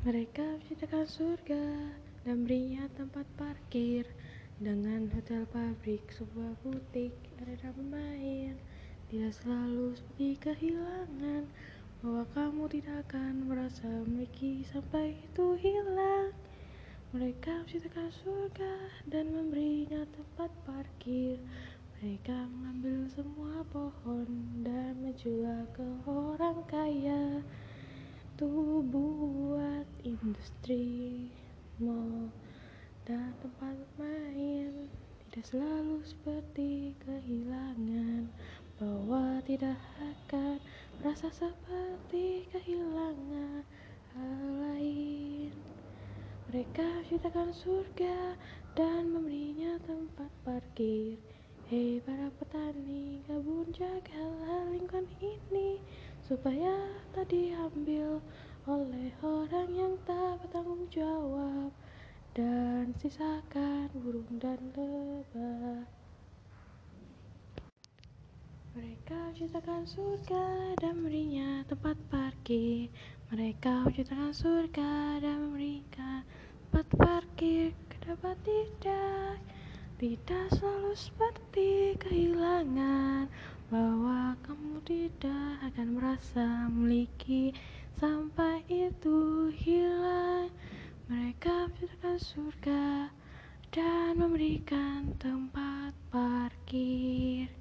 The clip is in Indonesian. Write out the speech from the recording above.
Mereka menciptakan surga dan berinya tempat parkir dengan hotel pabrik, sebuah butik, arena bermain. Tidak selalu seperti kehilangan bahwa kamu tidak akan merasa memiliki sampai itu hilang. Mereka menciptakan surga dan memberinya tempat parkir. Mereka mengambil semua pohon dan menjual ke orang kaya. Tuh buat industri mall dan tempat main. Tidak selalu seperti kehilangan bahwa tidak akan merasa seperti kehilangan hal lain. Mereka ciptakan surga dan memberinya tempat parkir. Hei para petani, kebun jagalah lingkungan ini supaya tak diambil oleh orang yang tak bertanggung jawab dan sisakan burung dan lebah. Mereka menciptakan surga dan memberinya tempat parkir. Mereka menciptakan surga dan memberikan tempat parkir. Kenapa tidak tidak selalu seperti kehilangan bahwa kamu tidak akan merasa memiliki. Sampai itu hilang. Mereka menciptakan surga dan memberikan tempat parkir